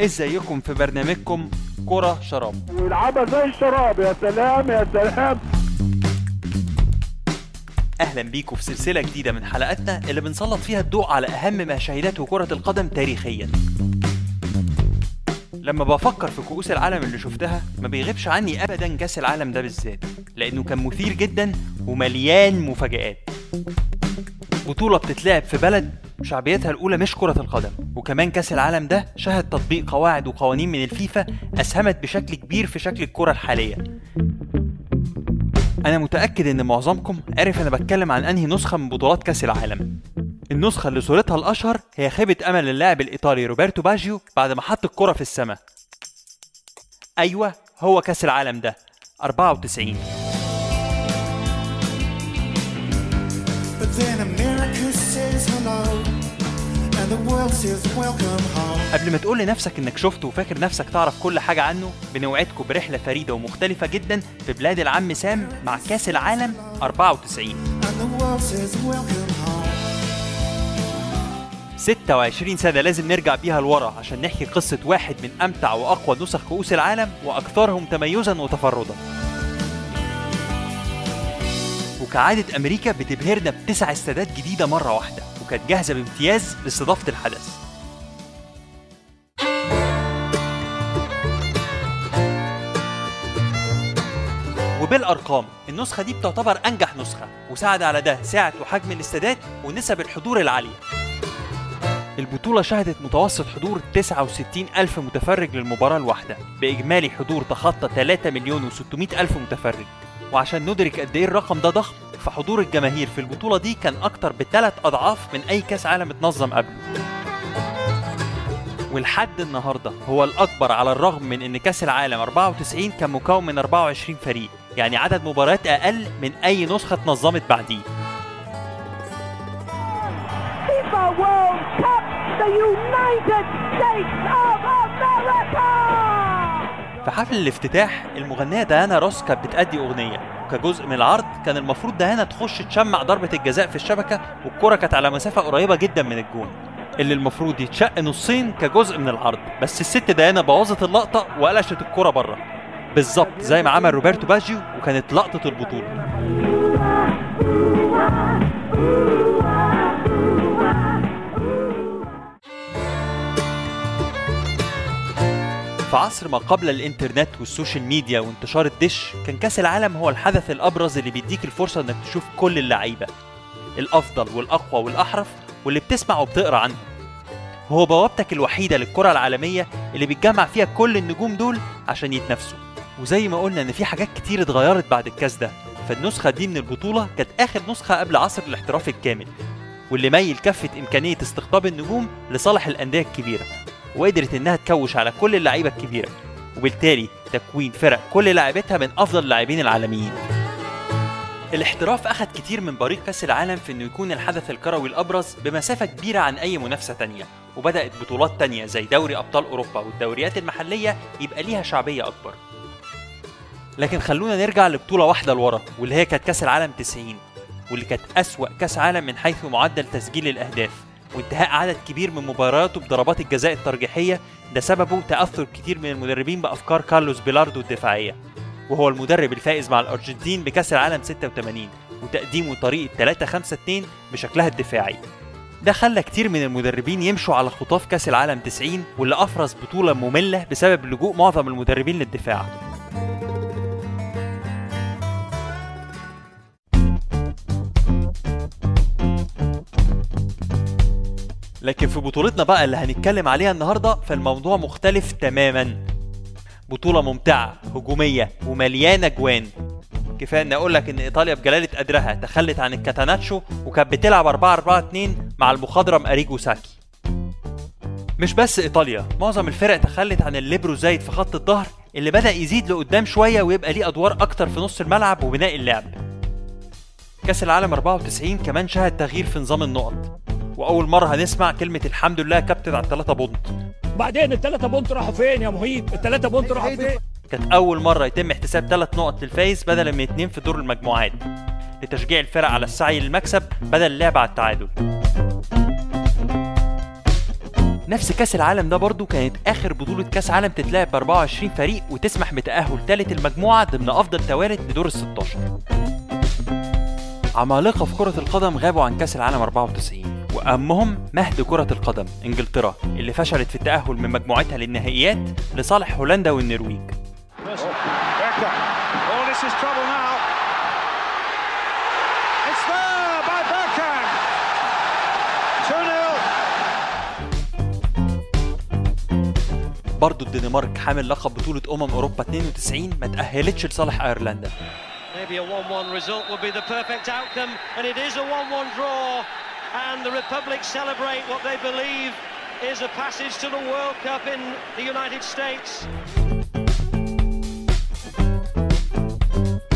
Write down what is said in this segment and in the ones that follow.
ازيكم في برنامجكم كرة شراب؟ ويلعبها زي الشراب يا سلام يا سلام. أهلا بيكم في سلسلة جديدة من حلقاتنا اللي بنسلط فيها الضوء على أهم ما شهدته كرة القدم تاريخيا. لما بفكر في كؤوس العالم اللي شفتها ما بيغيبش عني ابدا كأس العالم ده بالذات لأنه كان مثير جدا ومليان مفاجآت. بطولة بتتلعب في بلد شعبيتها الأولى مش كرة القدم وكمان كأس العالم ده شهد تطبيق قواعد وقوانين من الفيفا أسهمت بشكل كبير في شكل الكرة الحالية. أنا متأكد إن معظمكم عرف أنا بتكلم عن أنهي نسخة من بطولات كأس العالم. النسخة اللي صورتها الأشهر هي خيبة أمل اللاعب الإيطالي روبرتو باجيو بعد ما حط الكرة في السماء. أيوة هو كأس العالم ده. 94 قبل ما تقول لنفسك إنك شفته وفاكر نفسك تعرف كل حاجة عنه بنوعدكم برحلة فريدة ومختلفة جدا في بلاد العم سام مع كأس العالم 94 And the world says welcome home. 26 سنة لازم نرجع بيها لورا عشان نحكي قصة واحد من أمتع وأقوى نسخ كؤوس العالم وأكثرهم تميزا وتفردا. وكعادة أمريكا بتبهرنا بتسع استادات جديدة مرة واحدة وكانت جاهزة بامتياز لاستضافة الحدث. وبالأرقام النسخة دي بتعتبر أنجح نسخة وساعد على ده سعه وحجم الاستادات ونسب الحضور العالية. البطولة شهدت متوسط حضور 69 ألف متفرج للمباراة الواحدة بإجمالي حضور تخطى 3 مليون و600 ألف متفرج. وعشان ندرك قد إيه الرقم ده ضخم فحضور الجماهير في البطولة دي كان أكتر بثلاث أضعاف من أي كأس عالم اتنظم قبله ولحد النهارده هو الأكبر على الرغم من إن كأس العالم 94 كان مكون من 24 فريق يعني عدد مباريات أقل من أي نسخة اتنظمت بعديه World Cup, the United States of America! في حفل الافتتاح المغنية ديانا روس كانت بتأدي أغنية. وكجزء من العرض كان المفروض ديانا تخش تشمع ضربة الجزاء في الشبكة والكرة كانت على مسافة قريبة جدا من الجون. اللي المفروض يتشق نصين كجزء من العرض. بس الست ديانا بوظت اللقطة وقلشت الكرة بره. بالظبط زي ما عمل روبرتو باجيو وكانت لقطة البطولة. في عصر ما قبل الإنترنت وال social media وانتشار الدش كان كأس العالم هو الحدث الأبرز اللي بيديك الفرصة إنك تشوف كل اللعيبة الأفضل والأقوى والأحرف واللي بتسمع وبتقرأ عنهم. هو بوابتك الوحيدة للكرة العالمية اللي بتجمع فيها كل النجوم دول عشان يتنافسوا. وزي ما قلنا إن في حاجات كتير اتغيرت بعد الكأس ده فالنسخة دي من البطولة كانت آخر نسخة قبل عصر الاحتراف الكامل واللي ميل كفه إمكانية استقطاب النجوم لصالح الأندية الكبيرة. وقدرت إنها تكوش على كل اللعيبة الكبيرة. وبالتالي تكوين فرق كل لاعبتها من أفضل اللاعبين العالميين. الاحتراف أخذ كتير من بريق كأس العالم في إنه يكون الحدث الكروي الأبرز بمسافة كبيرة عن أي منافسة تانية. وبدأت بطولات تانية زي دوري أبطال أوروبا والدوريات المحلية يبقى ليها شعبية أكبر. لكن خلونا نرجع لبطولة واحدة لورا واللي هي كانت كأس العالم 90 واللي كانت أسوأ كأس عالم من حيث معدل تسجيل الأهداف. وانتهاء عدد كبير من مبارياته بضربات الجزاء الترجيحية ده سببه تأثر كتير من المدربين بأفكار كارلوس بيلاردو الدفاعية وهو المدرب الفائز مع الأرجنتين بكأس العالم 86 وتقديمه طريقة 3 5 2 بشكلها الدفاعي. ده خلى كتير من المدربين يمشوا على خطاف كأس العالم 90 واللي أفرز بطولة مملة بسبب لجوء معظم المدربين للدفاع. لكن في بطولتنا بقى اللي هنتكلم عليها النهارده فالموضوع مختلف تماما. بطولة ممتعة هجومية ومليانة جوان. كفاية إني أقول لك إن إيطاليا بجلالة قدرها تخلت عن الكاتيناتشو وكانت بتلعب 4 4 2 مع المخضرم أريجو ساكي. مش بس إيطاليا معظم الفرق تخلت عن الليبرو زايد في خط الظهر اللي بدأ يزيد لقدام شوية ويبقى ليه أدوار أكتر في نص الملعب وبناء اللعب. كأس العالم 94 كمان شهد تغيير في نظام النقط. وأول مرة هنسمع كلمة الحمد لله كابتن على الثلاثه بونت بعدين الثلاثة بونت راحوا فين يا مهيب؟ الثلاثة بونت راحوا فين؟ كانت أول مرة يتم احتساب ثلاث نقط للفايز بدلا من اتنين في دور المجموعات. لتشجيع الفرق على السعي للمكسب بدل اللعب على التعادل. نفس كأس العالم ده برضو كانت آخر بطولة كأس عالم تتلعب ب 24 فريق وتسمح بتأهل ثالث المجموعة ضمن أفضل توالد لدور ال 16 عمالقة في كرة القدم غابوا عن كأس العالم 94 وأهمهم مهد كرة القدم إنجلترا اللي فشلت في التأهل من مجموعتها للنهائيات لصالح هولندا والنرويج. Oh, this is trouble now. It's there by Beckham. 2 0. برضو الدنمارك حامل لقب بطولة أمم أوروبا 92 ما تأهلتش لصالح أيرلندا Maybe a 1-1 result would be the perfect outcome, and it is a 1-1 draw. And the Republic celebrate what they believe is a passage to the World Cup in the United States.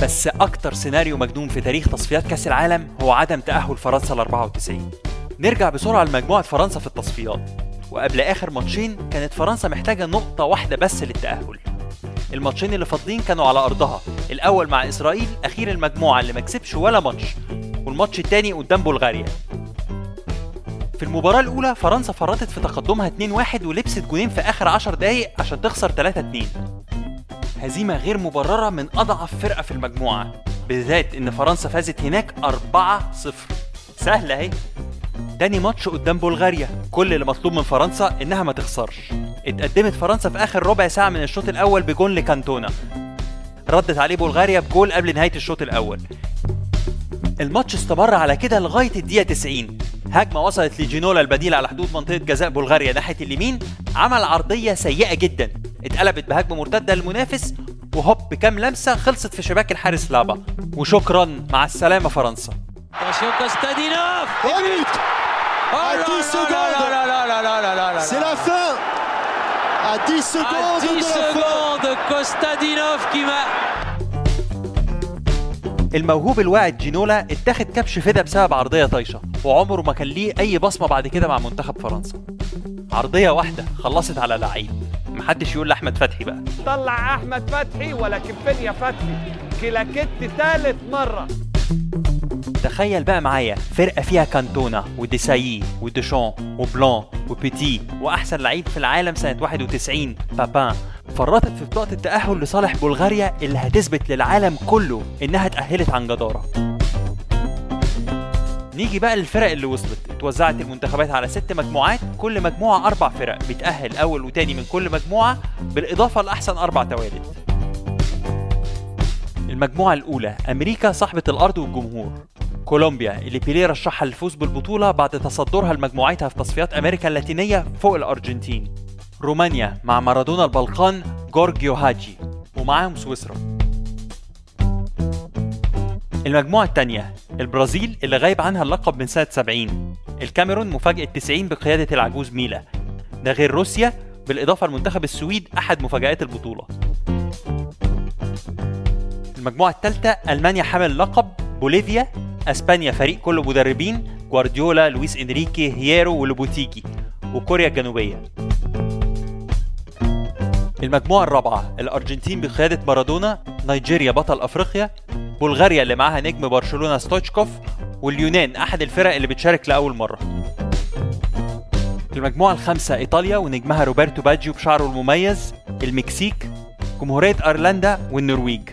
بس أكتر سيناريو مجنون في تاريخ تصفيات كأس العالم هو عدم تأهل فرنسا ل 94 نرجع بسرعة لمجموعة فرنسا في التصفيات. وقبل آخر ماتشين كانت فرنسا محتاجة نقطة واحدة بس للتأهل. الماتشين اللي فاضلين كانوا على أرضها. الأول مع إسرائيل أخير المجموعة اللي ما كسبش ولا ماتش. والماتش التاني قدام بلغاريا. في المباراة الأولى فرنسا فرطت في تقدمها 2-1 ولبست جونين في آخر 10 دقايق عشان تخسر 3-2 هزيمة غير مبررة من أضعف فرقة في المجموعة بالذات إن فرنسا فازت هناك 4-0 سهلة أهي. تاني ماتش قدام بلغاريا. كل اللي مطلوب من فرنسا إنها ما تخسرش. اتقدمت فرنسا في آخر ربع ساعة من الشوط الأول بجون لكانتونا. ردت عليه بلغاريا بجول قبل نهاية الشوط الأول. الماتش استمر على كده لغاية الدقيقة 90 هجمة وصلت لجينولا البديل على حدود منطقة جزاء بلغاريا ناحية اليمين. عمل عرضية سيئة جدا. اتقلبت بهجمة مرتدة للمنافس وهوب بكام لمسة خلصت في شباك الحارس لابا. وشكرا مع السلامة فرنسا. Attention Kostadinov Et but À 10 secondes! C'est la fin! À 10 À secondes 10 de la fin! secondes, Kostadinov qui m'a... الموهوب الواعد جينولا اتاخد كبش فدا بسبب عرضية طايشة وعمره ما كان ليه أي بصمة بعد كده مع منتخب فرنسا. عرضية واحدة خلصت على لعيب محدش يقول لأحمد فتحي بقى. طلع أحمد فتحي ولكن فين يا فتحي؟ كلاكيت ثالث مرة. تخيل بقى معايا فرقة فيها كانتونا وديسايي وديشون وبلان وبيتي وأحسن لعيب في العالم سنة 91 بابان. فرطت في بطاقة التأهل لصالح بلغاريا اللي هتثبت للعالم كله إنها اتأهلت عن جدارة. نيجي بقى للفرق اللي وصلت. اتوزعت المنتخبات على ست مجموعات كل مجموعة أربع فرق. بتأهل أول وتاني من كل مجموعة بالإضافة لأحسن أربع توالد المجموعة الأولى أمريكا صاحبة الأرض والجمهور. كولومبيا اللي بيليه رشحها للفوز بالبطولة بعد تصدرها لمجموعتها في تصفيات أمريكا اللاتينية فوق الأرجنتين. رومانيا مع مارادونا البلقان جورجيو هاجي ومعاهم سويسرا. المجموعة الثانية البرازيل اللي غايب عنها اللقب من سنة 70 الكاميرون مفاجأة 90 بقيادة العجوز ميلا. ده غير روسيا بالإضافة لمنتخب السويد أحد مفاجآت البطولة. المجموعة الثالثة ألمانيا حامل اللقب بوليفيا. أسبانيا فريق كله مدربين جوارديولا لويس إنريكي هييرو ولوبوتيجي وكوريا الجنوبية. المجموعة الرابعة الأرجنتين بقيادة مارادونا نيجيريا بطل أفريقيا بلغاريا اللي معاها نجم برشلونة ستوتشكوف واليونان أحد الفرق اللي بتشارك لأول مرة. المجموعة الخامسة إيطاليا ونجمها روبرتو باجيو بشعره المميز المكسيك جمهورية أيرلندا والنرويج.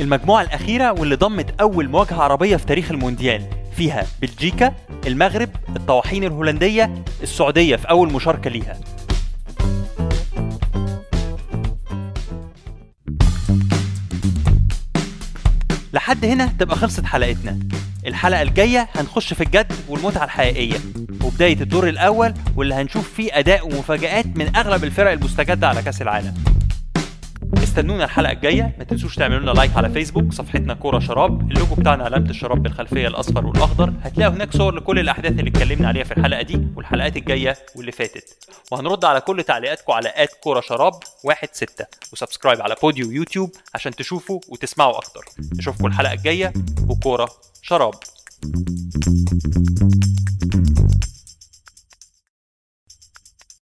المجموعة الأخيرة واللي ضمت أول مواجهة عربية في تاريخ المونديال فيها بلجيكا المغرب الطواحين الهولندية السعودية في أول مشاركة ليها. لحد هنا تبقى خلصت حلقتنا. الحلقة الجاية هنخش في الجد والمتعة الحقيقية وبداية الدور الأول واللي هنشوف فيه أداء ومفاجآت من أغلب الفرق المستجدة على كأس العالم. استنونا الحلقة الجاية. ما تنسوش تعملوا لنا like على فيسبوك صفحتنا كورة شراب. اللوجو بتاعنا علامة الشراب بالخلفية الأصفر والأخضر. هتلاقوا هناك صور لكل الأحداث اللي اتكلمنا عليها في الحلقة دي والحلقات الجاية واللي فاتت. وهنرد على كل تعليقاتكم على at كورة شراب واحد ستة. و subscribe على بوديو يوتيوب عشان تشوفوا وتسمعوا أكتر. نشوفكم الحلقة الجاية وكورة شراب.